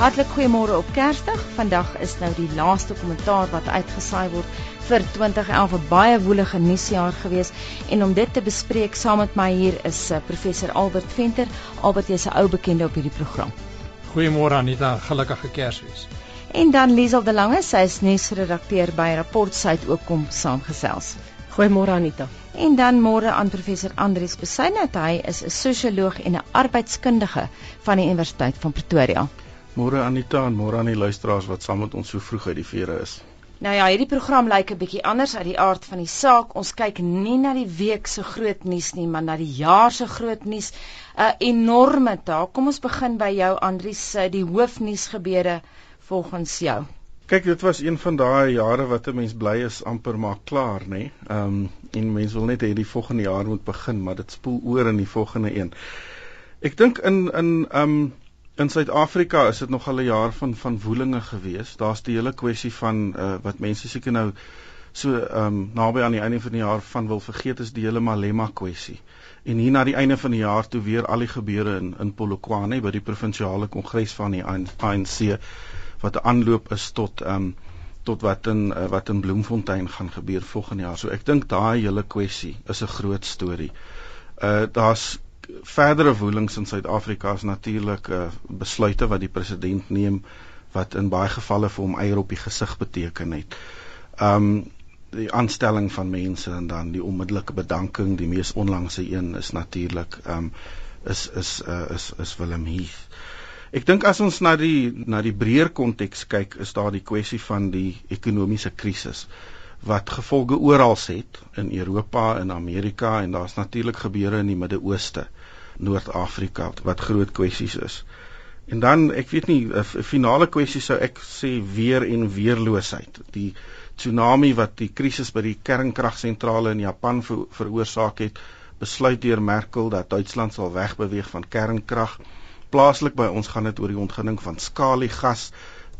Hartlik goeiemôre op Kersdag. Vandag is nou die laaste kommentaar wat uitgesaai word vir 2011 'n baie woelige nuusjaar gewees en om dit te bespreek saam met my hier is uh, professor Albert Venter. Albert is 'n ou bekende op hierdie program. Goeiemôre Anita, gelukkige Kersfees. En dan Liesel de Lange, sy is nuusredakteur by Rapport Suid ook kom saamgesels. Goeiemôre Anita. En dan môre aan professor Andrius Besuinet, hy is 'n sosioloog en 'n arbeidskundige van die Universiteit van Pretoria. Môre Anita en môre aan die luisteraars wat saam met ons so vroeg uit die vere is. Nou ja, hierdie program lyk 'n bietjie anders uit die aard van die saak. Ons kyk nie na die week se groot nuus nie, maar na die jaar se groot nuus. 'n Enorme taak. Kom ons begin by jou Andrius, die hoofnuus gebeure volgens jou. Kyk, dit was een van daai jare wat 'n mens bly is amper maar klaar, nê? Ehm um, en mense wil net hê die volgende jaar moet begin, maar dit spoel oor in die volgende een. Ek dink in in ehm um, in Suid-Afrika is dit nog al 'n jaar van van woelinge gewees. Daar's die hele kwessie van uh, wat mense seker nou so ehm um, naby aan die einde van die jaar van wil vergeet is die hele Malema kwessie. En hier na die einde van die jaar toe weer al die gebeure in in Polokwane by die provinsiale kongres van die ANC wat aanloop is tot ehm um, tot wat in uh, wat in Bloemfontein gaan gebeur volgende jaar. So ek dink daai hele kwessie is 'n groot storie. Uh daar's verdere woelings in Suid-Afrika is natuurlik uh besluite wat die president neem wat in baie gevalle vir hom eier op die gesig beteken het. Um die aanstelling van mense en dan die onmiddellike bedanking, die mees onlangse een is natuurlik um is is uh, is is Willem Heath. Ek dink as ons na die na die breër konteks kyk, is daar die kwessie van die ekonomiese krisis wat gevolge oral het in Europa en Amerika en daar's natuurlik gebeure in die Midde-Ooste, Noord-Afrika wat groot kwessies is. En dan, ek weet nie, 'n finale kwessie sou ek sê weer en weerloosheid. Die tsunami wat die krisis by die kernkragsentrale in Japan ver, veroorsaak het, besluit deur Merkel dat Duitsland sal wegbeweeg van kernkrag plaaslik by ons gaan dit oor die ontginning van skaliegas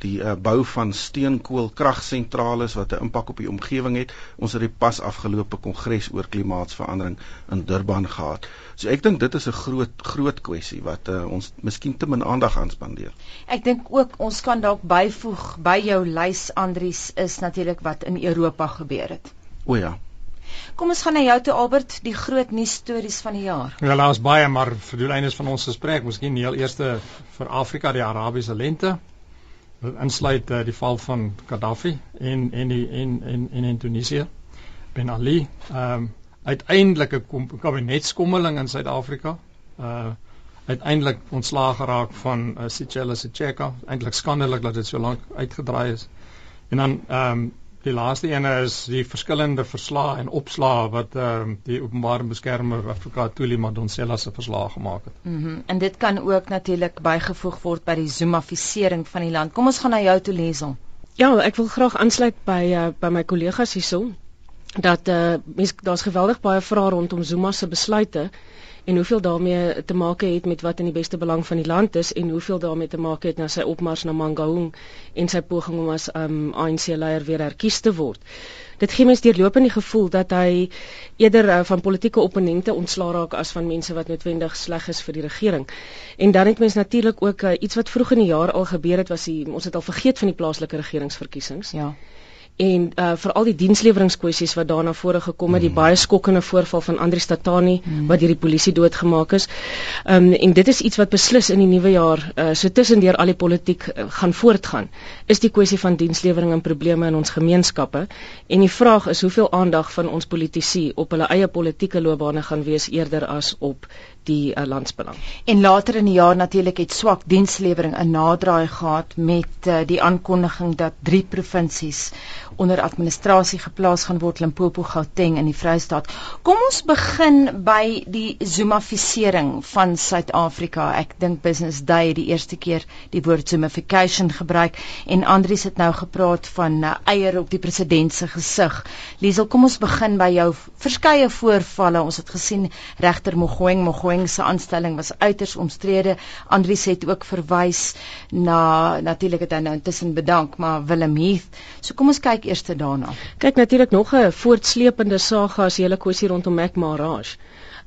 die uh, bou van steenkoolkragsentrale wat 'n impak op die omgewing het. Ons het die pas afgelope kongres oor klimaatsverandering in Durban gehad. So ek dink dit is 'n groot groot kwessie wat uh, ons miskien te min aandag aan spandeer. Ek dink ook ons kan dalk byvoeg by jou lys Andries is natuurlik wat in Europa gebeur het. O ja. Kom ons gaan na jou toe Albert, die groot nuus stories van die jaar. Ja, daar's baie, maar vir doeleindes van ons gesprek, miskien heel eerste vir Afrika die Arabiese lente. Insluit uh, die val van Gaddafi en en die en en en in Tunesië. Ben Ali, ehm um, uiteindelik 'n kabinetskommeling in Suid-Afrika. Uh uiteindelik ontslaag geraak van uh, Sicela Secheka. Eintlik skandalig dat dit so lank uitgedraai is. En dan ehm um, Die laaste een is die verskillende verslae en opslae wat ehm uh, die openbare beskermer Afrika Tuli Madonsela se verslae gemaak het. Mhm. Mm en dit kan ook natuurlik bygevoeg word by die zoomafisering van die land. Kom ons gaan na jou toe Lesel. Ja, ek wil graag aansluit by uh, by my kollegas hierson dat uh, mens daar's geweldig baie vrae rondom Zuma se besluite en hoeveel daarmee te maak het met wat in die beste belang van die land is en hoeveel daarmee te maak het na sy opmars na Mangaung en sy poging om as um, ANC leier weer herkies te word. Dit gee mens deurlopend die gevoel dat hy eerder uh, van politieke opponente ontslaa raak as van mense wat noodwendig sleg is vir die regering. En dan het mens natuurlik ook uh, iets wat vroeg in die jaar al gebeur het was die, ons het al vergeet van die plaaslike regeringsverkiesings. Ja en uh veral die diensleweringskwessies wat daarna vore gekom het, mm. die baie skokkende voorval van Andri Statani mm. wat deur die polisie doodgemaak is. Um en dit is iets wat beslis in die nuwe jaar uh so tussendeur al die politiek uh, gaan voortgaan. Is die kwessie van dienslewering en probleme in ons gemeenskappe en die vraag is hoeveel aandag van ons politici op hulle eie politieke loopbane gaan wees eerder as op die uh, landsbelang. En later in die jaar natuurlik het swak dienslewering 'n naderdraai gehad met uh, die aankondiging dat drie provinsies onder administrasie geplaas gaan word Limpopo, Gauteng en die Vrystaat. Kom ons begin by die zoomafisering van Suid-Afrika. Ek dink Business Day het die eerste keer die woord zoomification gebruik en Andrius het nou gepraat van uh, eier op die president se gesig. Liesel, kom ons begin by jou verskeie voorvalle. Ons het gesien regter Mogoeng Mogoeng Mogoeng se aanstelling was uiters omstrede. Andries het ook verwys na natuurlik het hy nou intussen bedank, maar Willem Heath. So kom ons kyk eers daarna. Kyk natuurlik nog 'n voortsleepende saga as die hele kwessie rondom Mac Maraj.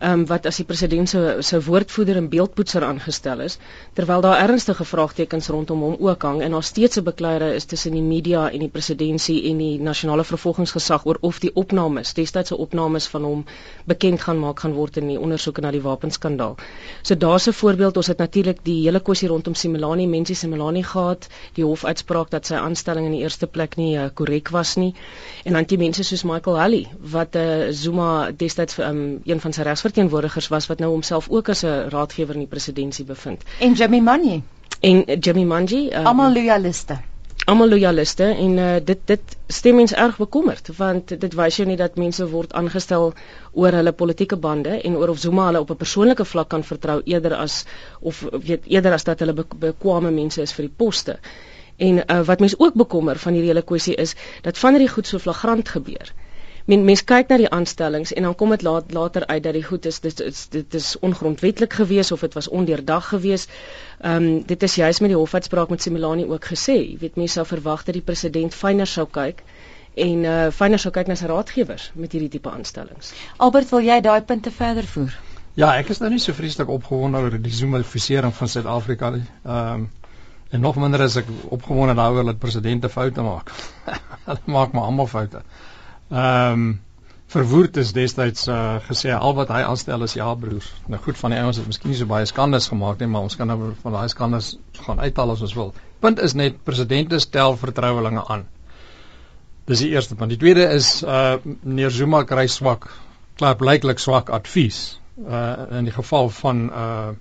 Um, wat as die president se se woordvoerder en beeldpoetser aangestel is terwyl daar ernstige vraagtekens rondom hom ook hang en daar steeds 'n bekleierery is tussen die media en die presidentsie en die nasionale vervolgingsgesag oor of die opnames destydse opnames van hom bekend gaan maak gaan word in die ondersoeke na die wapenskandaal. So daar's 'n voorbeeld ons het natuurlik die hele kwessie rondom Similani Mensie Similani gehad die hofuitspraak dat sy aanstelling in die eerste plek nie uh, korrek was nie en dan die mense soos Michael Halley wat 'n uh, Zuma destyds um, een van sy regsverteenwoordigers was wat nou homself ook as 'n raadgewer in die presidentskap bevind. En Jimmy Manji. En Jimmy Manji, um, almal loyaliste. Almal loyaliste en uh, dit dit stem mens erg bekommerd want dit wys jou nie dat mense word aangestel oor hulle politieke bande en oor of Zuma hulle op 'n persoonlike vlak kan vertrou eerder as of weet eerder as dat hulle be bekwame mense is vir die poste. En uh, wat mense ook bekommer van hierdie hele kwessie is dat wanneer die goed so flagrant gebeur men mens kyk na die aanstellings en dan kom dit laat, later uit dat die goed is dit is dit is ongrondwettig geweest of dit was ondeurdag geweest. Ehm um, dit is juist met die hofuitspraak met Similani ook gesê, jy weet mense sou verwag dat die president fyner sou kyk en uh fyner sou kyk na sy raadgewers met hierdie tipe aanstellings. Albert, wil jy daai punte verder voer? Ja, ek is nou nie so vreeslik opgewonde oor die zoomifisering van Suid-Afrika nie. Ehm um, en nog minder is ek opgewonde daaroor dat presidente foute maak. Hulle maak maar almal foute. Ehm um, verwoerd is destyds uh, gesê al wat hy aanstel is ja broers. Nou goed van die ouens het miskien nie so baie skandes gemaak nie, maar ons kan nou van daai skandes gaan uithaal as ons wil. Punt is net presidente stel vertrouelinge aan. Dis die eerste punt. Die tweede is uh meneer Zuma kry swak, klaar blyklik swak advies uh in die geval van uh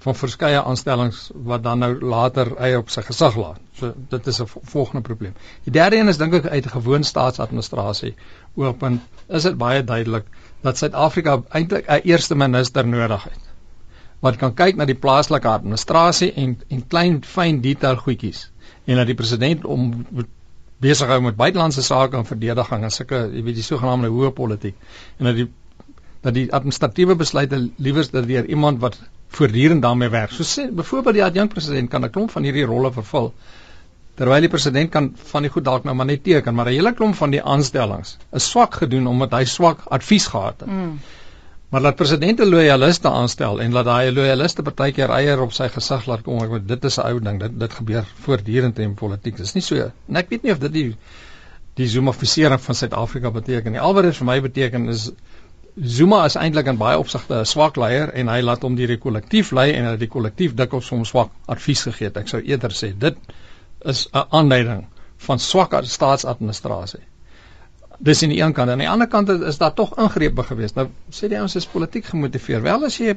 van verskeie aanstellings wat dan nou later eie op sy gesag laat. So dit is 'n volgende probleem. Die derde een is dink ek uit 'n gewoon staatsadministrasie oogpunt is dit baie duidelik dat Suid-Afrika eintlik 'n eerste minister nodig het wat kan kyk na die plaaslike administrasie en en klein fyn detail goedjies en dat die president om besig hou met buitelandse sake en verdediging en sulke jy weet die sogenaamde hoë politiek en dat die dat die administratiewe besluite liewers dat deur iemand wat voortdurend daarmee werk. So sê byvoorbeeld die adjunkt president kan 'n klomp van hierdie rolle vervul. Terwyl die president kan van die goed dalk nou maar net teken, maar 'n hele klomp van die aanstellings is swak gedoen omdat hy swak advies gehad het. Mm. Maar laat presidente loyaliste aanstel en laat daai loyaliste partykeer eier op sy gesig laat kom. Ek weet dit is 'n ou ding. Dit dit gebeur voortdurend in politiek. Dit is nie so. En ek weet nie of dit die die zoomifisering van Suid-Afrika beteken nie. Al wat dit vir my beteken is Zuma is eintlik in baie opsigte 'n swak leier en hy laat hom die kollektief lei en hy het die kollektief dikwels hom swak advies gegee. Ek sou eerder sê dit is 'n aanleiding van swak staatsadministrasie. Dis aan die een kant en aan die ander kant is daar tog ingrepe geweest. Nou sê die ouens is politiek gemotiveer. Wel as jy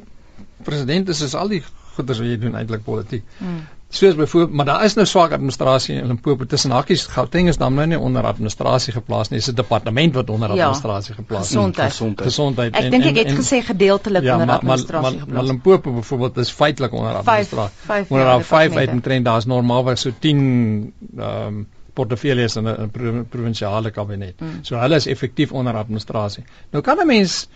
president is, is al die goeders wat jy doen eintlik politiek. Hmm soos byvoorbeeld maar daar is nou swak administrasie in Limpopo tussen hakies Gauteng is dan nou nie onder administrasie geplaas nie, dis 'n departement wat onder ja, administrasie geplaas is. Gesondheid. Gesondheid. Gesondheid. Ek dink ek het en, gesê gedeeltelik ja, onder maar, administrasie maar, geplaas. Maar Limpopo byvoorbeeld is feitelik onder administrasie. Onder daar 5 uit en trend daar's normaalweg so 10 ehm um, portefeuilles in 'n provinsiale kabinet. Hmm. So hulle is effektief onder administrasie. Nou kan 'n mens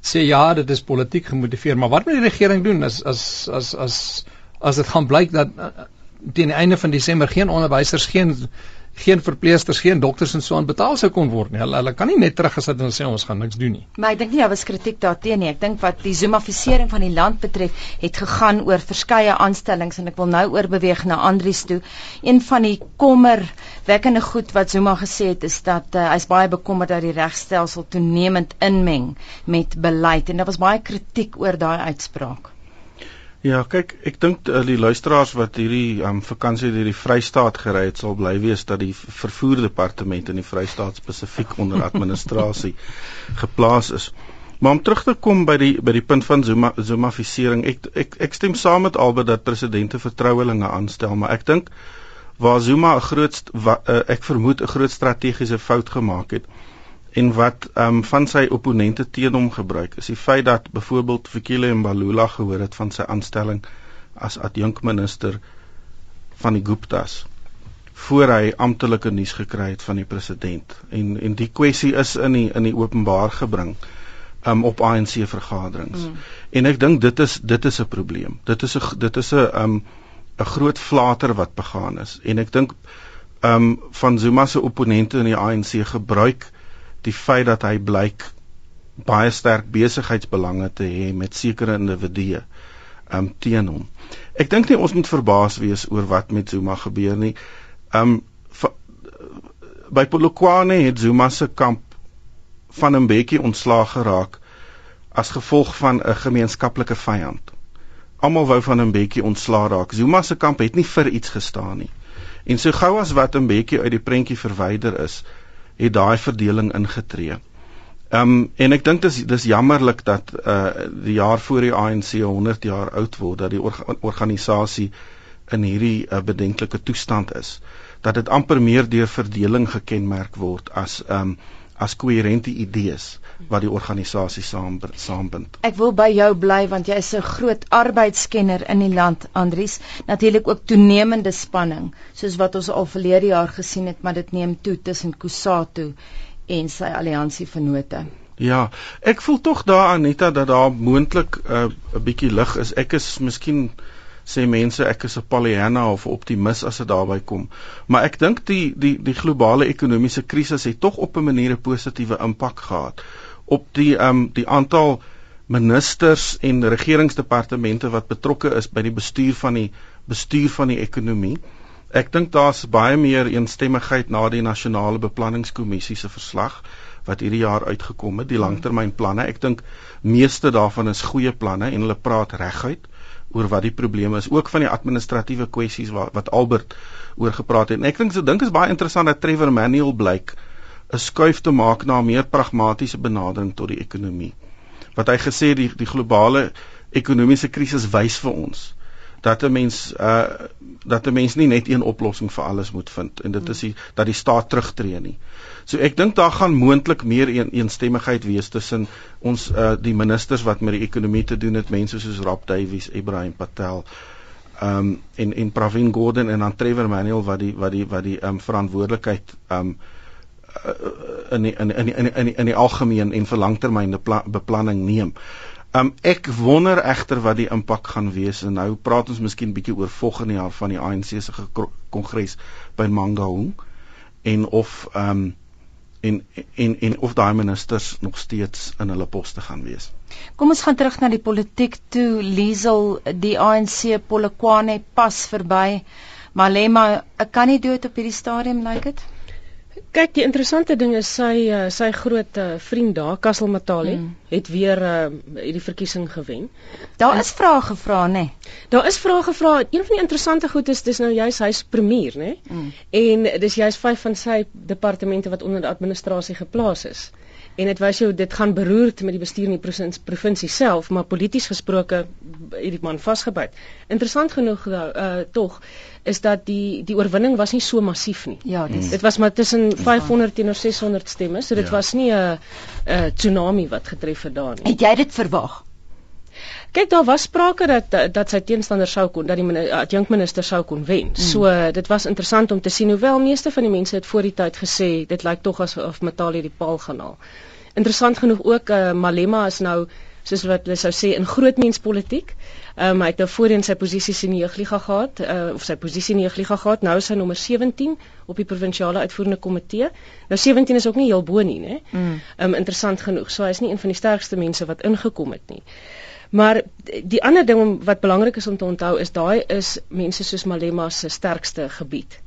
sê ja, dit is politiek gemotiveer, maar wat moet die regering doen as as as as as dit gaan blyk dat uh, teen die einde van Desember geen onderwysers, geen geen verpleegsters, geen dokters en so aan betaal sou kon word nie. Hulle hulle kan nie net teruggesit en sê ons gaan niks doen nie. Maar ek dink nie daar was kritiek daarteenoor nie. Ek dink wat die zoomafisering van die land betref, het gegaan oor verskeie aanstellings en ek wil nou oorbeweeg na Andries toe. Een van die kommer wekkende goed wat Zuma gesê het is dat uh, hy's baie bekommerd dat die regstelsel toenemend inmeng met beleid en daar was baie kritiek oor daai uitspraak. Ja, kyk, ek dink uh, die luisteraars wat hierdie um, vakansie deur die Vrystaat gery het, sal bly wees dat die vervoer departement in die Vrystaat spesifiek onder administrasie geplaas is. Maar om terug te kom by die by die punt van Zuma Zumafisering, ek ek ek stem saam met Albert dat presidente vertrouelinge aanstel, maar ek dink waar Zuma 'n groot wa, uh, ek vermoed 'n groot strategiese fout gemaak het en wat um, van sy opponente teen hom gebruik is die feit dat byvoorbeeld Fikile Mbalula gehoor het van sy aanstelling as adjunkminister van die Guptas voor hy amptelike nuus gekry het van die president. En en die kwessie is in die in die openbaar gebring um, op ANC vergaderings. Mm. en ek dink dit is dit is 'n probleem. Dit is 'n dit is 'n um, 'n groot flater wat begaan is. En ek dink um, van Zuma se opponente in die ANC gebruik die feit dat hy blyk baie sterk besigheidsbelange te hê met sekere individue um teen hom. Ek dink nie ons moet verbaas wees oor wat met Zuma gebeur nie. Um by Polokwane het Zuma se kamp van 'n bietjie ontslaag geraak as gevolg van 'n gemeenskaplike vyand. Almal wou van 'n bietjie ontslaag raak. Zuma se kamp het nie vir iets gestaan nie. En so gou as wat 'n bietjie uit die prentjie verwyder is, het daai verdeling ingetree. Ehm um, en ek dink dis dis jammerlik dat uh die jaar voor die ANC 100 jaar oud word dat die orga organisasie in hierdie uh, bedenklike toestand is dat dit amper meer deur verdeling gekenmerk word as ehm um, as koherente idees wat die organisasie saam saambind. Ek wil by jou bly want jy is 'n groot arbeidskenner in die land Andries. Natuurlik ook toenemende spanning soos wat ons al verlede jaar gesien het, maar dit neem toe tussen Kusatu en sy alliansievennote. Ja, ek voel tog daar Anita dat daar moontlik uh, 'n uh, bietjie lig is. Ek is miskien sê mense ek is 'n Pollyanna of optimis as dit daarby kom. Maar ek dink die die die globale ekonomiese krisis het tog op 'n manier 'n positiewe impak gehad op die um, die aantal ministers en regeringsdepartemente wat betrokke is by die bestuur van die bestuur van die ekonomie. Ek dink daar's baie meer eensstemmigheid na die nasionale beplanningskommissie se verslag wat hierdie jaar uitgekom het, die langtermynplanne. Ek dink meeste daarvan is goeie planne en hulle praat reguit oor wat die probleme is, ook van die administratiewe kwessies wat wat Albert oor gepraat het. En ek dink so dink is baie interessant dat Trevor Manuel blyk 'n skuif te maak na 'n meer pragmatiese benadering tot die ekonomie. Wat hy gesê die die globale ekonomiese krisis wys vir ons dat 'n mens uh dat 'n mens nie net een oplossing vir alles moet vind en dit is die, dat die staat terugtreë nie. So ek dink daar gaan moontlik meer een, eensstemmigheid wees tussen ons uh die ministers wat met die ekonomie te doen het, mense soos Rob Davies, Ibrahim Patel, um en en Pravin Gordhan en dan Trevor Manuel wat die wat die wat die um verantwoordelikheid um in die, in in in in in die algemeen en vir langtermyn beplanning neem. Um ek wonder egter wat die impak gaan wees en nou praat ons miskien bietjie oor volgende jaar van die ANC se kongres by Mangaung en of um en en en of daai ministers nog steeds in hulle poste gaan wees. Kom ons gaan terug na die politiek toe. Liesel, die ANC Polokwane pas verby. Malema, kan nie dood op hierdie stadium lyk like dit? Kyk, die interessante ding is sy uh, sy groot uh, vriend daar, Kassel Matali, mm. het weer uh, hierdie verkiesing gewen. Daar is vrae gevra, nê? Nee. Daar is vrae gevra. Een van die interessante goed is dis nou juist hy's premier, nê? Nee? Mm. En dis juist vyf van sy departemente wat onder die administrasie geplaas is. En dit wys jou dit gaan beroerd met die bestuur in die provinsie self, maar polities gesproke hierdie man vasgebyt. Interessant genoeg uh tog is dat die die oorwinning was nie so massief nie. Ja, dis dit was maar tussen 500 teenoor 600 stemme, so dit ja. was nie 'n 'n tsunami wat getref het daar nie. Het jy dit verwag? Kyk, daar was sprake dat dat sy teenstander sou kon dat die adjunkminister sou kon wen. Mm. So dit was interessant om te sien hoewel meeste van die mense het voor die tyd gesê dit lyk tog asof Matali die paal gaan haal. Interessant genoeg ook uh, Malema is nou soos wat hulle sou sê in grootmenspolitiek. Ehm um, hy het nou voorheen sy posisies in die jeugliga gehad, uh, of sy posisie in die jeugliga gehad. Nou is hy nommer 17 op die provinsiale uitvoerende komitee. Nou 17 is ook nie heel bo nie, né? Ehm mm. um, interessant genoeg. So hy is nie een van die sterkste mense wat ingekom het nie. Maar die ander ding wat belangrik is om te onthou is daai is mense soos Malema se sterkste gebied.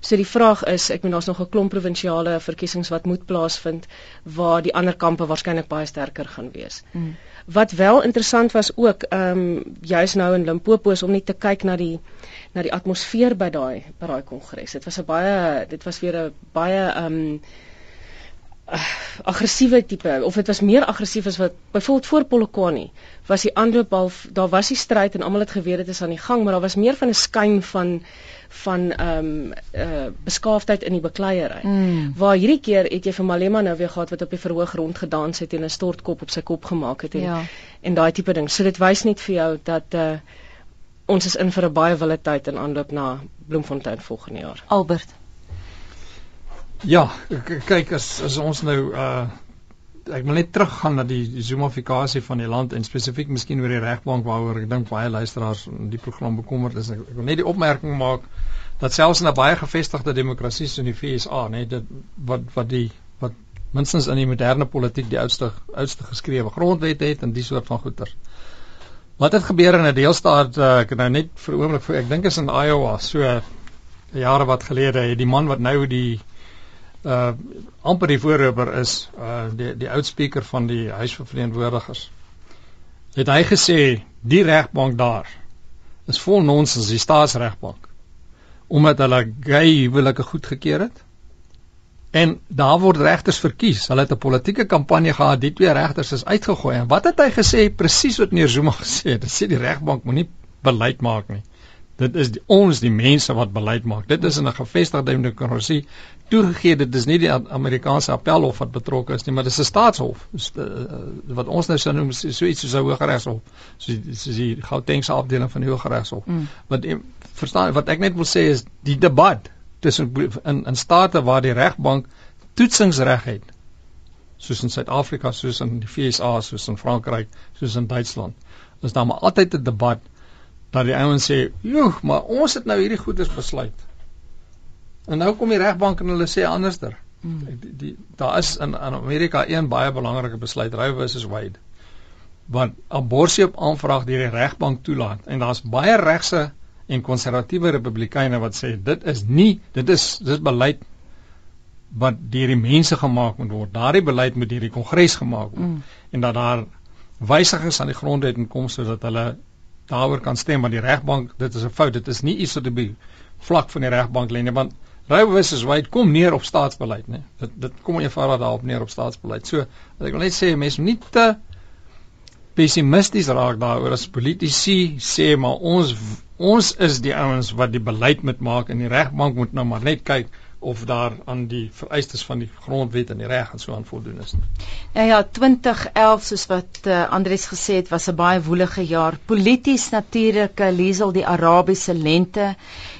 So die vraag is, ek meen daar's nog 'n klomp provinsiale verkiesings wat moet plaasvind waar die ander kampe waarskynlik baie sterker gaan wees. Mm. Wat wel interessant was ook, ehm um, juis nou in Limpopo is om net te kyk na die na die atmosfeer by daai by daai kongres. Dit was 'n baie dit was weer 'n baie ehm um, aggressiewe tipe of dit was meer aggressief as wat byvoorbeeld voor Polokwane was die aanloop al daar was die stryd en almal het geweet dit is aan die gang, maar daar was meer van 'n skyn van van ehm um, uh beskaafdheid in die bekleierery. Mm. Waar hierdie keer het jy vir Malema nou weer gehad wat op die verhoog rond gedans het en 'n stortkop op sy kop gemaak het en ja. en daai tipe ding. So dit wys net vir jou dat uh ons is in vir 'n baie wille tyd in aanloop na Bloemfontein volgende jaar. Albert. Ja, kyk as as ons nou uh ek wil net teruggaan na die, die zoomifikasie van die land en spesifiek miskien oor die regbank waaroor ek dink baie luisteraars in die program bekommerd is. Ek, ek wil net die opmerking maak dat selfs in 'n baie gevestigde demokrasie soos die VSA, net dit wat wat die wat minstens in die moderne politiek die oudste oudste geskrewe grondwet het en die soort van goeder. Wat het gebeur in 'n deelstaat uh, ek nou net vir oomblik vir ek dink is in Iowa so jare wat gelede het die man wat nou die uh amper die voorloper is uh die die oudspreker van die huis van verteenwoordigers. Het hy gesê die regbank daar is vol nonsens die staatsregbank omdat hulle gay huwelike goedgekeur het. En daar word regters verkies. Hulle het 'n politieke kampanje gehad die twee regters is uitgegooi. En wat het hy gesê? Presies wat meneer Zuma gesê het. Hy sê die regbank moenie beleid maak nie. Dit is die, ons die mense wat beleid maak. Dit is in 'n gevestigde demokrasie toegegee dit is nie die Amerikaanse appelhof wat betrokke is nie, maar dis 'n staatshof. Dis uh, wat ons nou sou noem so iets soos 'n hooggeregshof. So soos die Gautengse afdeling van die hooggeregshof. Mm. Wat verstaan wat ek net wil sê is die debat tussen in in state waar die regbank toetsingsreg het soos in Suid-Afrika, soos in die VSA, soos in Frankryk, soos in Duitsland. Is daar maar altyd 'n debat dat die ouens sê, "Joe, maar ons het nou hierdie goeders besluit." En nou kom die regbank en hulle sê anderster. Hmm. Die, die daar is in, in Amerika een baie belangrike besluit, Roe versus Wade. Want abortus op aanvraag deur die regbank toelaat en daar's baie regse en konservatiewe republikeine wat sê dit is nie, dit is dis beleid wat deur die mense gemaak moet word. Daardie beleid moet deur die kongres gemaak word mm. en dat daar wysigings aan die grondwet kom sodat hulle daaroor kan stem want die regbank dit is 'n fout. Dit is nie iets wat op die vlak van die regbank lê nie want Roe versus Wade kom neer op staatsbeleid, né? Dit dit kom eenvoudig daarop neer op staatsbeleid. So, ek wil net sê, mense moet nie te pessimisties raak daaroor as politici sê maar ons ons is die ouens wat die beleid moet maak en die regbank moet nou maar net kyk of daar aan die vereistes van die grondwet en die reg en so aan voldoen is. Ja ja, 2011 soos wat uh, Andries gesê het, was 'n baie woelige jaar. Polities natuurlik, uh, Liesel die Arabiese lente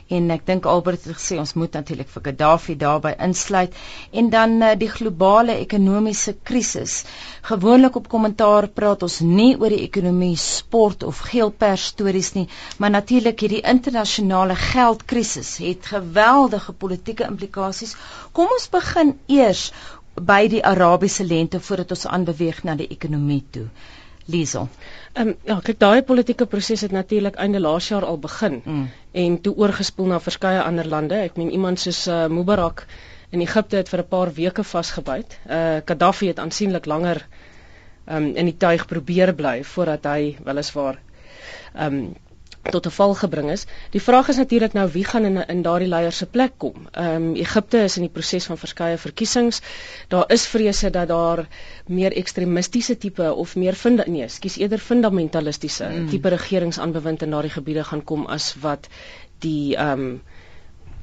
en ek dink Albert het gesê ons moet natuurlik vir Gaddafi daarbey insluit en dan uh, die globale ekonomiese krisis. Gewoonlik op kommentaar praat ons nie oor die ekonomie, sport of geelpers stories nie, maar natuurlik hierdie internasionale geldkrisis het geweldige politieke implikasies. Kom ons begin eers by die Arabiese lente voordat ons aanbeweeg na die ekonomie toe. Liesel. Ehm um, ja, kyk daai politieke proses het natuurlik einde laas jaar al begin mm. en toe oorgespoel na verskeie ander lande. Ek meen iemand soos uh, Mubarak in Egipte het vir 'n paar weke vasgebyt. Uh Gaddafi het aansienlik langer ehm um, in die tuig probeer bly voordat hy weliswaar ehm um, tot 'n val gebring is. Die vraag is natuurlik nou wie gaan in in daardie leiers se plek kom. Ehm um, Egipte is in die proses van verskeie verkiesings. Daar is vrese dat daar meer ekstremistiese tipe of meer vind nee, skus eerder fundamentalistiese mm. tipe regeringsaanbewind in daardie gebiede gaan kom as wat die ehm um,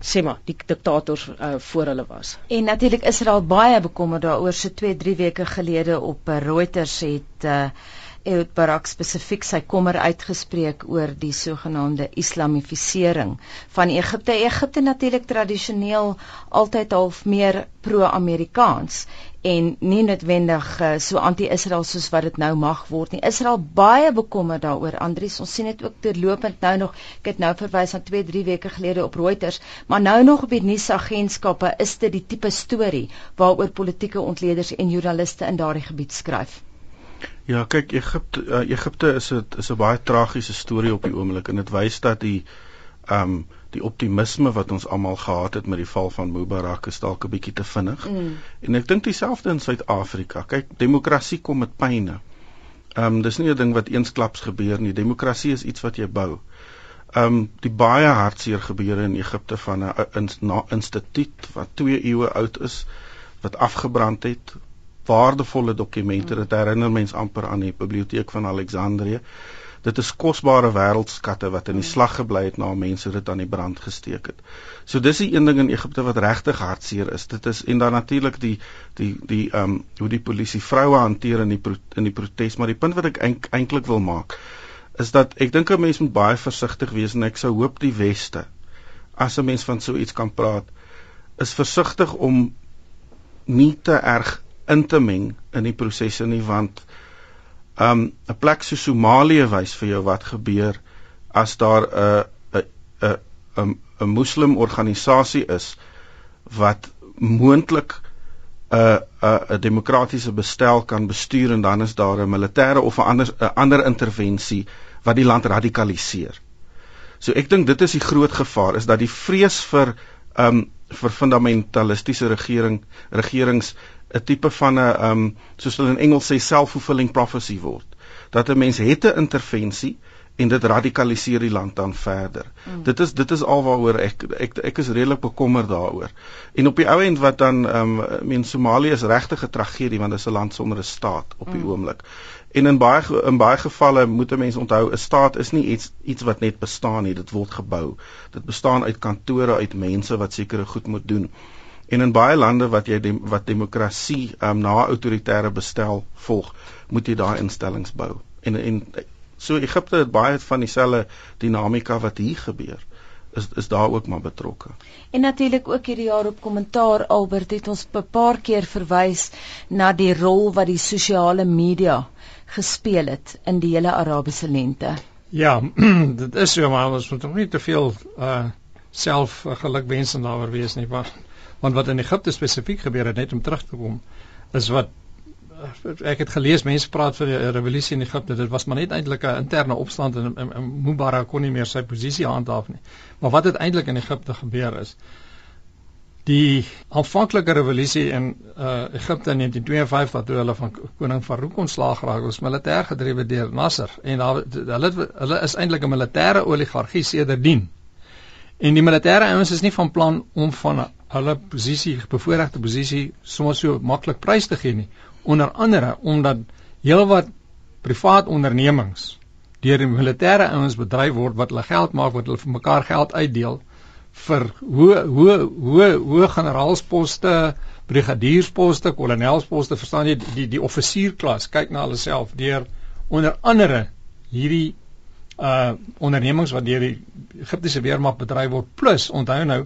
sê maar die diktators uh, voor hulle was. En natuurlik Israel baie bekommerd daaroor so 2, 3 weke gelede op uh, Reuters het uh, het Barak spesifiek sy kommer uitgespreek oor die sogenaamde islamifisering van Egipte. Egipte natuurlik tradisioneel altyd half meer pro-Amerikaans en nie noodwendig uh, so anti-Israel soos wat dit nou mag word nie. Israel baie bekommerd daaroor. Andries, ons sien dit ook terlopend nou nog. Ek het nou verwys aan 2, 3 weke gelede op Reuters, maar nou nog op die nuusagentskappe is dit die tipe storie waaroor politieke ontleeders en joernaliste in daardie gebied skryf. Ja, kyk Egipte uh, Egipte is 'n is 'n baie tragiese storie op die oomblik en dit wys dat die ehm um, die optimisme wat ons almal gehad het met die val van Mubarak is dalk 'n bietjie te vinnig. Mm. En ek dink dieselfde in Suid-Afrika. Kyk, demokrasie kom met pyne. Ehm um, dis nie 'n ding wat eensklaps gebeur nie. Demokrasie is iets wat jy bou. Ehm um, die baie hartseer gebeure in Egipte van 'n instituut wat 2 eeue oud is wat afgebrand het waardevolle dokumente. Dit herinner mens amper aan die biblioteek van Alexandrië. Dit is kosbare wêreldskatte wat in die slag gebly het na mense dit aan die brand gesteek het. So dis die een ding in Egipte wat regtig hartseer is. Dit is en dan natuurlik die die die ehm um, hoe die polisie vroue hanteer in die pro, in die protes, maar die punt wat ek eintlik wil maak is dat ek dink 'n mens moet baie versigtig wees en ek sou hoop die weste as 'n mens van so iets kan praat is versigtig om nie te erg in te meng in die prosesse nie want um 'n plek so Somalië wys vir jou wat gebeur as daar 'n 'n 'n 'n moslim organisasie is wat moontlik 'n 'n 'n demokratiese bestel kan bestuur en dan is daar 'n militêre of 'n ander 'n ander intervensie wat die land radikaliseer. So ek dink dit is die groot gevaar is dat die vrees vir um vir fundamentalistiese regering regerings 'n tipe van 'n um soos hulle in Engels sê self-fulfilling prophecy word. Dat 'n mens het 'n intervensie en dit radikaliseer die land dan verder. Mm. Dit is dit is alwaaroor ek ek ek is redelik bekommerd daaroor. En op die ou end wat dan ehm um, meen Somalië is regtig 'n tragedie want dit is 'n land sonder 'n staat op die mm. oomblik. En in baie in baie gevalle moet 'n mens onthou 'n staat is nie iets iets wat net bestaan nie, dit word gebou. Dit bestaan uit kantore, uit mense wat sekere goed moet doen. En in baie lande wat jy dem, wat demokrasie um, na autoritaire bestel volg, moet jy daai instellings bou. En en so Egipte het baie van dieselfde dinamika wat hier gebeur is is daar ook maar betrokke. En natuurlik ook hierdie jaar op kommentaar Albert het ons 'n paar keer verwys na die rol wat die sosiale media gespeel het in die hele Arabiese lente. Ja, dit is so maar ons moet nog nie te veel uh self uh, gelukwensend daaroor wees nie, want want wat in Egipte spesifiek gebeur het net om terug te kom is wat ek het gelees mense praat van die revolusie in Egipte. Dit was maar net eintlik 'n interne opstand en, en, en Mubarak kon nie meer sy posisie handhaaf nie. Maar wat het eintlik in Egipte gebeur is die aanvanklike revolusie in uh, Egipte in 1952 toe hulle van koning Farouk ontslaag geraak was militêr gedrewe deur Nasser. En hulle hulle is eintlik 'n militêre oligargie sedertdien en die militêre ouens is nie van plan om van hulle posisie bevoordeelde posisie sommer so maklik prys te gee nie. Onder andere omdat heelwat privaat ondernemings deur die militêre ouens bedryf word wat hulle geld maak wat hulle vir mekaar geld uitdeel vir hoe hoe hoe hoe generaalsposte brigadiersposte kolonelsposte verstaan jy die die offisierklas kyk na hulle self deur onder andere hierdie uh ondernemings wat deur die Egiptiese weermag bedryf word plus onthou nou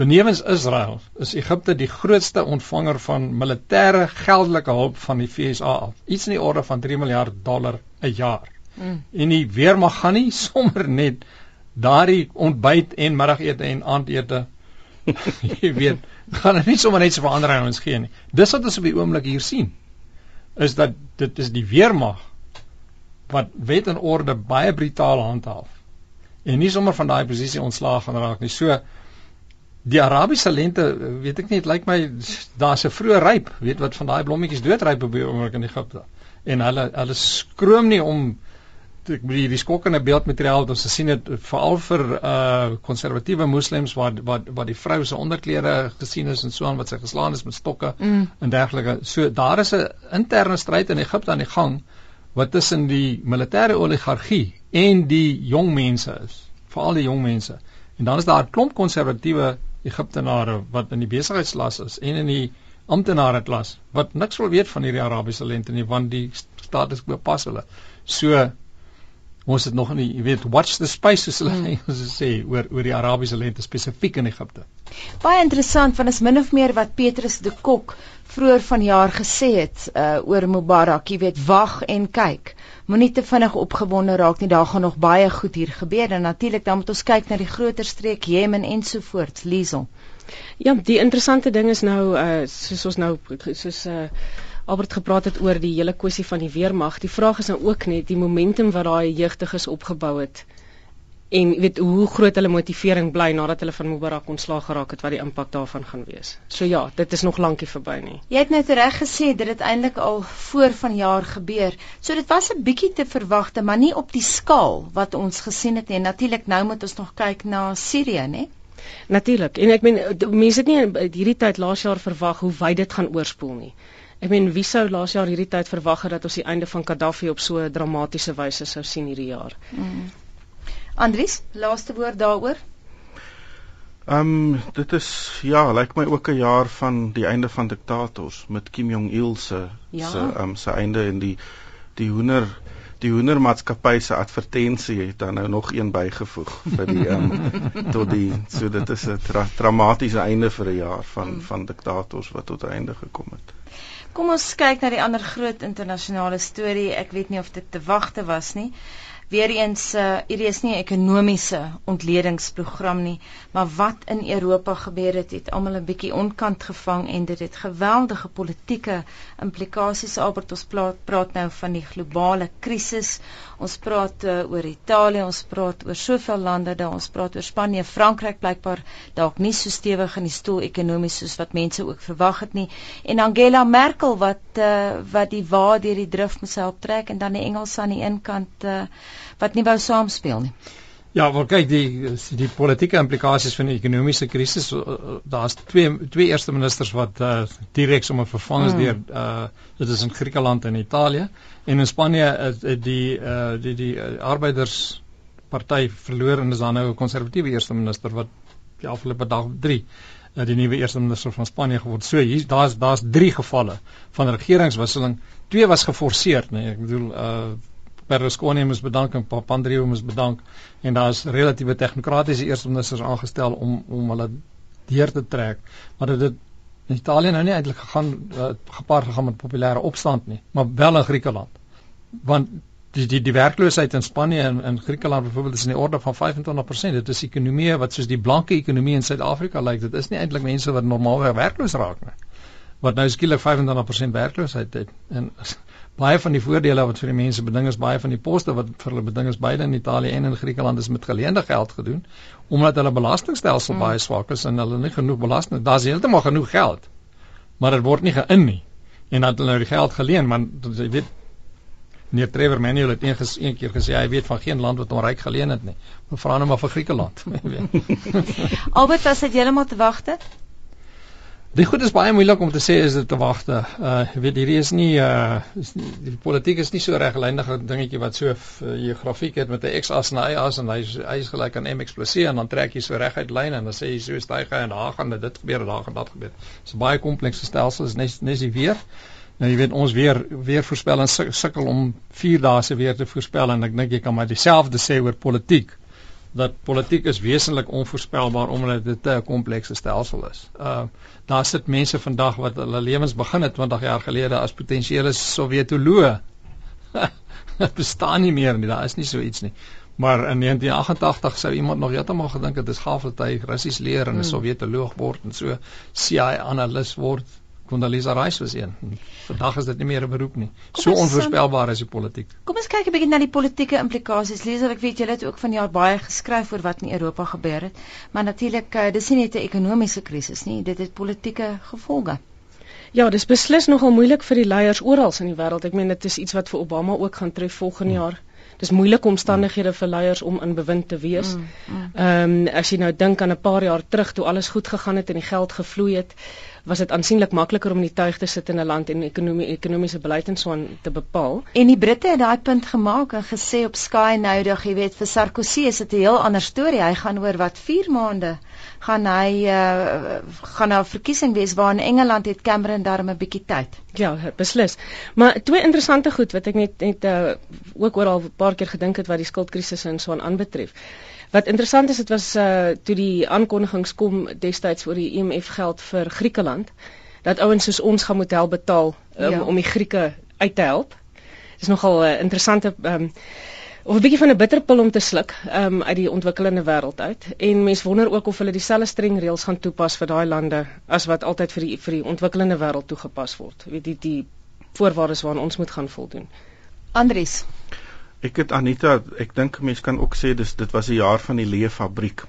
Benewens Israel is Egipte die grootste ontvanger van militêre geldelike hulp van die FSA af. Iets in die orde van 3 miljard dollar 'n jaar. Mm. En die weermag gaan nie sommer net daardie ontbyt en middagete en aandete jy weet, gaan dit nie sommer net so verander aan ons gee nie. Dis wat ons op die oomblik hier sien is dat dit is die weermag wat wet en orde baie brutaal handhaaf en nie sommer van daai posisie ontslaag gaan raak nie. So Die Arabiese lente, weet ek nie, dit lyk my daar's 'n vroeë ryp, weet wat van daai blommetjies doodryp op die oomblik in Egipte. En hulle hulle skroom nie om ek bedoel die skokkende beeldmateriaal wat ons gesien het veral vir uh konservatiewe moslems waar wat wat die vrou se onderklere gesien is en so aan wat sy geslaan is met stokke mm. en dergelike. So daar is 'n interne stryd in Egipte aan die gang wat tussen die militêre oligargie en die jong mense is, veral die jong mense. En dan is daar 'n klomp konservatiewe Egiptenare wat in die besigheidsklas is en in die amptenare klas wat niks wil weet van hierdie Arabiese lente nie want die status quo pas hulle. So ons het nog nie, jy weet, watch the space soos hulle hmm. Engels sê oor oor die Arabiese lente spesifiek in Egipte. Baie interessant want is min of meer wat Petrus de Kok vroeër vanjaar gesê het uh, oor Mubarak, jy weet, wag en kyk moenie te vinnig opgewonde raak nie. Daar gaan nog baie goed hier gebeur en natuurlik dan moet ons kyk na die groter streek Jemen ensovoorts, Liesel. Ja, die interessante ding is nou uh soos ons nou soos uh Albert gepraat het oor die hele kwessie van die weermag. Die vraag is nou ook net die momentum wat daai jeugdiges opgebou het en weet hoe groot hulle motivering bly nadat hulle van Mubarak ontslaag geraak het wat die impak daarvan gaan wees. So ja, dit is nog lankie verby nie. Jy het net reg gesê dit het eintlik al voor vanjaar gebeur. So dit was 'n bietjie te verwagte, maar nie op die skaal wat ons gesien het nie. Natuurlik nou moet ons nog kyk na Sirië, né? Natuurlik. En ek meen mense het nie hierdie tyd laas jaar verwag hoe wyd dit gaan oorspoel nie. Ek meen wie sou laas jaar hierdie tyd verwag het dat ons die einde van Gaddafi op so 'n dramatiese wyse sou sien hierdie jaar. Mm. Andries, laaste woord daaroor. Ehm um, dit is ja, lyk my ook 'n jaar van die einde van diktators met Kim Jong Il se ja. se ehm um, se einde en die die hoender die hoendermaatskappy se advertensie het dan nou nog een bygevoeg vir die ehm um, tot die so dit is 'n tra dramatiese einde vir 'n jaar van hmm. van diktators wat tot einde gekom het. Kom ons kyk na die ander groot internasionale storie. Ek weet nie of dit te wagte was nie. Weereens uh, hierdie is nie 'n ekonomiese ontledingsprogram nie, maar wat in Europa gebeur het, het almal 'n bietjie onkant gevang en dit het geweldige politieke implikasies. Albert, ons praat, praat nou van die globale krisis. Ons praat uh, oor Italië, ons praat oor soveel lande, daar ons praat oor Spanje, Frankryk blykbaar dalk nie so stewig in die stoel ekonomies soos wat mense ook verwag het nie. En Angela Merkel wat uh, wat die wa deur die drif moet help trek en dan die Engelse aan die een kant uh, wat nie wou saamspeel nie. Ja, wel kyk die die politieke implikasies van die ekonomiese krisis, daar's twee twee eerste ministers wat uh, direk sommer vervang is mm. deur uh dit is in Griekeland en Italië en in Spanje is uh, die uh die die uh, arbeidersparty verloor en is dan nou 'n konservatiewe eerste minister wat die afgelope dag 3 uh, die nuwe eerste minister van Spanje geword. So hier daar's daar's 3 gevalle van regeringswisseling. Twee was geforseer, nee, ek bedoel uh Berlusconi moes bedank en Papandreou moes bedank en daar's relatiewe tegnokratiese eerste ministers aangestel om om hulle deur te trek. Maar dit het in Italië nou nie eintlik gegaan uh, gepaard gegaan met populêre opstand nie, maar wel in Griekeland. Want die die die werkloosheid in Spanje en in Griekeland byvoorbeeld is in die orde van 25%. Dit is ekonomieë wat soos die blanke ekonomie in Suid-Afrika lyk. Dit is nie eintlik mense wat normaalweg werkloos raak nie. Wat nou skielik 25% werkloosheid het. En baie van die voordele wat vir die mense beding is, baie van die poste wat vir hulle beding is beide in Italië en in Griekeland is met geleende geld gedoen omdat hulle belastingstelsel hmm. baie swak is en hulle nie genoeg belasting, daar's heeltemal genoeg geld. Maar dit word nie geïn nie. En dat hulle nou die geld geleen, maar jy weet Meneer Trevor Manuel het een, ges, een keer gesê hy weet van geen land wat hom ryk geleen het nie. Vra nou maar vir Griekeland. Albert, as dit heeltemal te wagte? Die goed is baie moeilik om te sê is dit te wagte. Uh weet hierdie is nie uh is nie, die politiek is nie so reglydige dingetjie wat so uh, jy grafiek het met 'n x-as en 'n y-as en hy is hy is gelyk aan mx + c en dan trek jy so reguit lyne en dan sê jy so styg hy en daar gaan dit gebeur en daar gaan dat gebeur. Dit is 'n baie komplekse stelsel is net net die weer. Nou jy weet ons weer weer voorspel en sukkel om 4 dae se weer te voorspel en ek dink jy kan maar dieselfde sê oor politiek dat politiek is wesentlik onvoorspelbaar omdat dit 'n komplekse stelsel is. Uh daar sit mense vandag wat hulle lewens begin het 20 jaar gelede as potensiële Sowjetoloë. Dit bestaan nie meer nie, daar is nie so iets nie. Maar in 1988 sou iemand nog heeltemal gedink het dit is gaaf dat hy Russies leer en 'n hmm. Sowjetoloog word en so CIA analis word Condoleezza Rice was een. Vandag is dit nie meer 'n beroep nie. Kom so onvoorspelbaar is die politiek. Kom ons kyk 'n bietjie na die politieke implikasies. Lees ek weet julle het ook van jaar baie geskryf oor wat in Europa gebeur het, maar natuurlik uh, dis nie net 'n ekonomiese krisis nie, dit het politieke gevolge. Ja, dis beslis nogal moeilik vir die leiers oral in die wêreld. Ek meen dit is iets wat vir Obama ook gaan tref volgende hmm. jaar. Dis moeilike omstandighede vir leiers om in bewind te wees. Ehm mm, mm. um, as jy nou dink aan 'n paar jaar terug toe alles goed gegaan het en die geld gevloei het, was dit aansienlik makliker om in die tuig te sit in 'n land en ekonomie ekonomiese beleid en so aan te bepaal. En die Britte het daai punt gemaak en gesê op Sky noudig, jy weet, vir Sarkozy is dit 'n heel ander storie. Hy gaan oor wat 4 maande gaan hy uh, gaan na 'n verkiesing wees waar in Engeland het Cameron darm 'n bietjie tyd. Ja, beslis. Maar twee interessante goed wat ek net net uh, ook oor al 'n paar keer gedink het wat die skuldkrisis en so aan aanbetref. Wat interessant is, dit was uh toe die aankondigings kom destyds oor die IMF e geld vir Griekeland dat ouens soos ons gaan moet help betaal um, ja. om die Grieke uit te help. Dis nogal 'n uh, interessante um of 'n bietjie van 'n bitterpil om te sluk um uit die ontwikkelende wêreld uit. En mense wonder ook of hulle dieselfde streng reëls gaan toepas vir daai lande as wat altyd vir die vir die ontwikkelende wêreld toegepas word. Weet die die voorwaardes waaraan ons moet gaan voldoen. Andries Ek het Anita, ek dink mense kan ook sê dis dit was 'n jaar van die leë fabriek.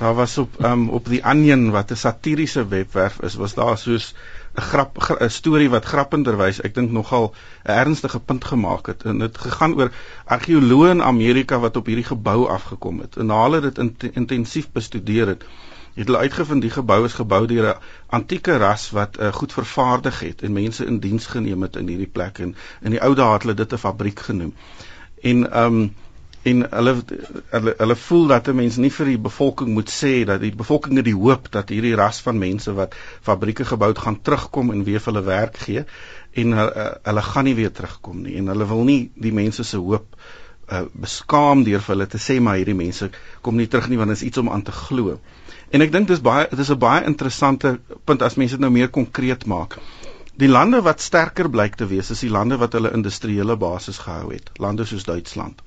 Daar was op um, op die Onion wat 'n satiriese webwerf is, was daar soos 'n grap 'n storie wat grappenderwys, ek dink nogal 'n ernstige punt gemaak het. En dit gegaan oor argeoloë in Amerika wat op hierdie gebou afgekom het. En hulle het dit in, intensief bestudeer het. Het hulle uitgevind die gebou is gebou deur 'n antieke ras wat uh, goed vervaardig het en mense in diens geneem het in hierdie plek en in die ou dae het hulle dit 'n fabriek genoem en ehm um, en hulle hulle hulle voel dat 'n mens nie vir die bevolking moet sê dat die bevolking het die hoop dat hierdie ras van mense wat fabrieke gebou het gaan terugkom en weer vir hulle werk gee en hulle, hulle gaan nie weer terugkom nie en hulle wil nie die mense se hoop uh, beskaam deur vir hulle te sê maar hierdie mense kom nie terug nie want dit is iets om aan te glo. En ek dink dis baie dit is 'n baie interessante punt as mense dit nou meer konkreet maak. Die lande wat sterker blyk te wees is die lande wat hulle industriële basis gehou het, lande soos Duitsland.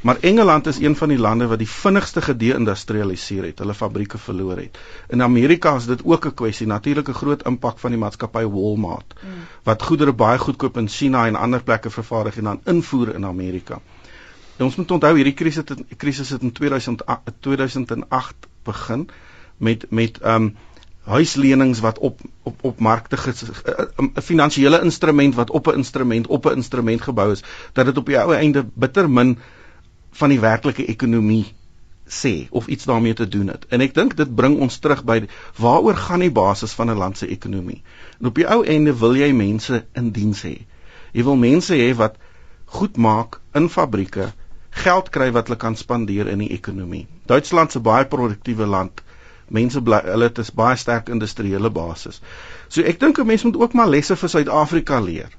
Maar Engeland is een van die lande wat die vinnigste gedeindustrialiseer het, hulle fabrieke verloor het. In Amerika is dit ook 'n kwessie, natuurlik 'n groot impak van die maatskappy Walmart mm. wat goedere baie goedkoop in China en ander plekke vervaardig en dan invoer in Amerika. En ons moet onthou hierdie krisis het krisis het in 2008, 2008 begin met met ehm um, huislenings wat op op op markte 'n finansiële instrument wat op 'n instrument op 'n instrument gebou is dat dit op die ou einde bitter min van die werklike ekonomie sê of iets daarmee te doen het. En ek dink dit bring ons terug by waaroor gaan die basis van 'n land se ekonomie. En op die ou einde wil jy mense in diens hê. Jy wil mense hê wat goed maak in fabrieke, geld kry wat hulle kan spandeer in die ekonomie. Duitsland se baie produktiewe land mense bly hulle het 'n baie sterk industriële basis. So ek dink 'n mens moet ook maar lesse vir Suid-Afrika leer.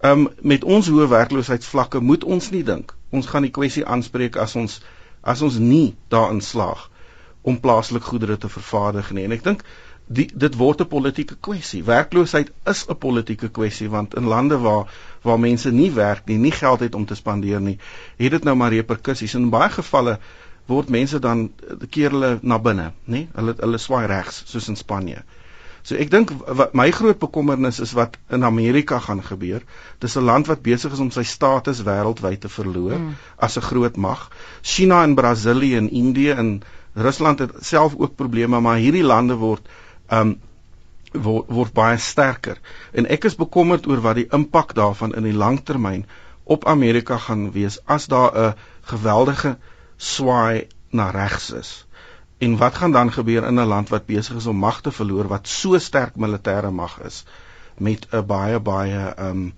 Um met ons hoë werkloosheidsvlakke moet ons nie dink ons gaan die kwessie aanspreek as ons as ons nie daarin slaag om plaaslik goedere te vervaardig nie. En ek dink die dit word 'n politieke kwessie. Werkloosheid is 'n politieke kwessie want in lande waar waar mense nie werk nie, nie geld het om te spandeer nie, het dit nou maar reperkusies. In baie gevalle word mense dan keer hulle na binne, nê? Hulle hulle swaai regs soos in Spanje. So ek dink my groot bekommernis is wat in Amerika gaan gebeur. Dis 'n land wat besig is om sy status wêreldwyd te verloor mm. as 'n groot mag. China en Brasilië en Indië en Rusland het self ook probleme, maar hierdie lande word um word, word baie sterker. En ek is bekommerd oor wat die impak daarvan in die langtermyn op Amerika gaan wees as daar 'n geweldige swaai na regs is. En wat gaan dan gebeur in 'n land wat besig is om mag te verloor wat so sterk militêre mag is met 'n baie baie um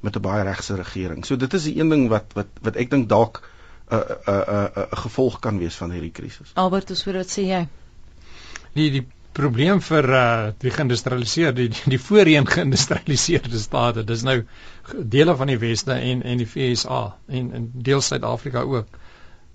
met 'n baie regse regering. So dit is die een ding wat wat wat ek dink dalk 'n 'n 'n gevolg kan wees van hierdie krisis. Albert, hoe wat sê jy? Die die probleem vir uh die geïndustrialiseerde die, die voorheen geïndustrialiseerde state, dis nou dele van die weste en en die VSA en en deel Suid-Afrika ook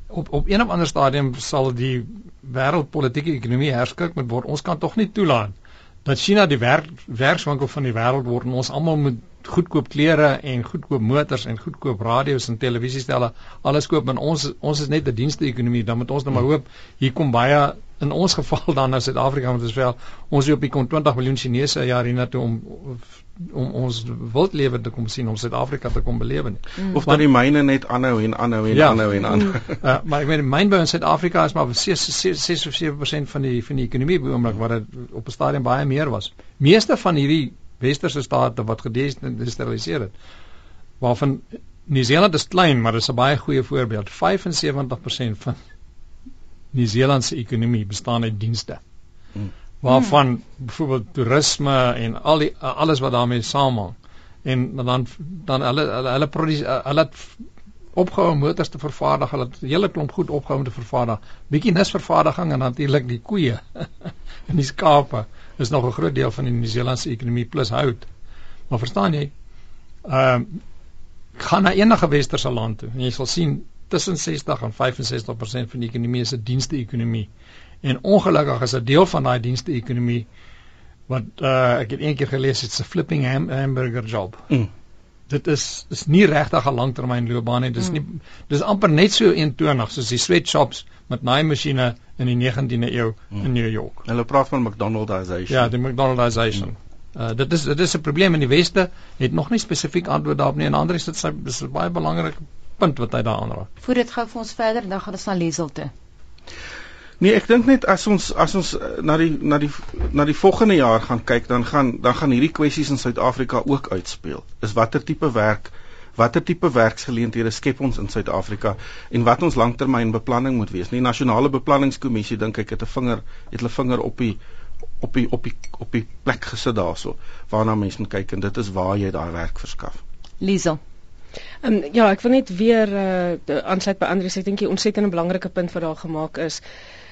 op op een of ander stadium sal die wêreldpolitiese ekonomie herskik moet word. Ons kan tog nie toelaat dat China die werk werkswinkel van die wêreld word en ons almal moet goedkoop klere en goedkoop motors en goedkoop radio's en televisiestelle alles koop en ons ons is net 'n dienste ekonomie dan moet ons net maar hoop hier kom baie in ons geval dan na Suid-Afrika want is wel ons is op die kon 20 miljoen Chinese jaar hiernatoe om om ons wildlewe te kom sien om Suid-Afrika te kom belewe nie. Mm. Of dat die myne net aanhou en aanhou en ja, aanhou en aanhou. uh, maar ek meen mynbou in Suid-Afrika is maar 6 6 of 7% van die van die ekonomie by oomblik wat dit op 'n stadium baie meer was. Meeste van hierdie westerse state wat gedesindustrialiseer het waarvan Nieu-Seeland is klein, maar dit is 'n baie goeie voorbeeld. 75% van Nieu-Seeland se ekonomie bestaan uit dienste. Hmm waarvan hmm. byvoorbeeld toerisme en al die alles wat daarmee saamhang en dan dan hulle hulle hulle produseer hulle het opgehou motors te vervaardig hulle het hele klomp goed opgehou om te vervaardig bietjie nisvervaardiging en natuurlik die koeie en die skape is nog 'n groot deel van die Nieu-Seelandse ekonomie plus hout maar verstaan jy ehm uh, gaan na enige westerse land toe en jy sal sien tussen 60 en 65% van die ekonomie is 'n dienste ekonomie En ongelukkig is 'n deel van daai dienste ekonomie wat uh, ek het eendag gelees dit's 'n flipping ham hamburger job. Mm. Dit is is nie regtig 'n langtermyn loopbaan nie. Dis mm. nie dis amper net so eentonig soos die sweatshops met naaimasjiene in die 19de eeu mm. in New York. Hulle praat van McDonaldization. Ja, die McDonaldization. Mm. Uh, dit is dit is 'n probleem in die weste het nog nie spesifiek antwoord daarop nie en ander is dit sy is 'n baie belangrike punt wat hy daar aanraak. Voordat dit gou vir ons verder dan gaan ons na Liesel toe. Nee, ek dink net as ons as ons eh, na die na die na die volgende jaar gaan kyk, dan gaan dan gaan hierdie kwessies in Suid-Afrika ook uitspeel. Is watter tipe werk, watter tipe werksgeleenthede skep ons in Suid-Afrika en wat ons langtermynbeplanning moet wees. Die nasionale beplanningskommissie dink ek het 'n vinger het hulle vinger op die op die op die op die plek gesit daarso waarna mense moet kyk en dit is waar jy daai werk verskaf. Liesel Um, ja, ek wil net weer uh, aansluit by Andrius. Ek dink die ontsettend belangrike punt wat daar gemaak is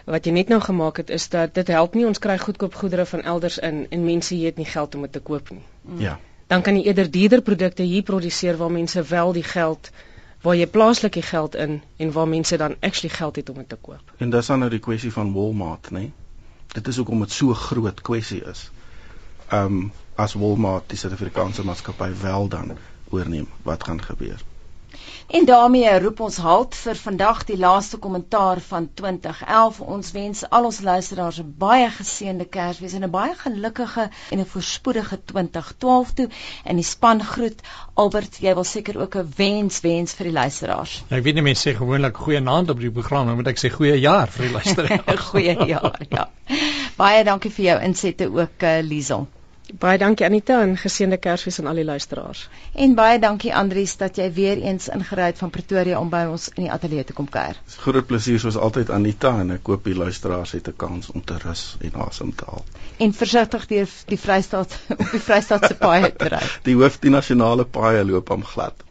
wat jy net nou gemaak het is dat dit help nie ons kry goedkoop goedere van elders in en mense het nie geld om dit te koop nie. Mm. Ja. Dan kan jy eerder duurder produkte hier produseer waar mense wel die geld waar jy plaaslik die geld in en waar mense dan actually geld het om dit te koop. En dis dan nou die kwessie van Walmart, nê? Dit is hoekom dit so groot kwessie is. Um, as Walmart die Suid-Afrikaanse maatskappy wel dan oorneem, wat gaan gebeur? En daarmee roep ons halt vir vandag die laaste kommentaar van 2011. Ons wens al ons luisteraars 'n baie geseënde Kersfees en 'n baie gelukkige en 'n voorspoedige 2012 toe. En die span groet Albert, jy wil seker ook 'n wens wens vir die luisteraars. Ja, ek weet nie mense sê gewoonlik goeie naand op die program, maar moet ek sê goeie jaar vir die luisteraars. goeie jaar, ja. Baie dankie vir jou insette ook uh, Liesel. Baie dankie Anita en geseënde Kersfees aan al die luisteraars. En baie dankie Andrius dat jy weer eens ingery het van Pretoria om by ons in die ateljee te kom kuier. Dis groot plesier soos altyd Anita en ek hoop die luisteraars het 'n kans om te rus en asem te haal. En versigtig deur die Vrystaat op die Vrystaatse paaie te ry. Die hoof die nasionale paaie loop am glad.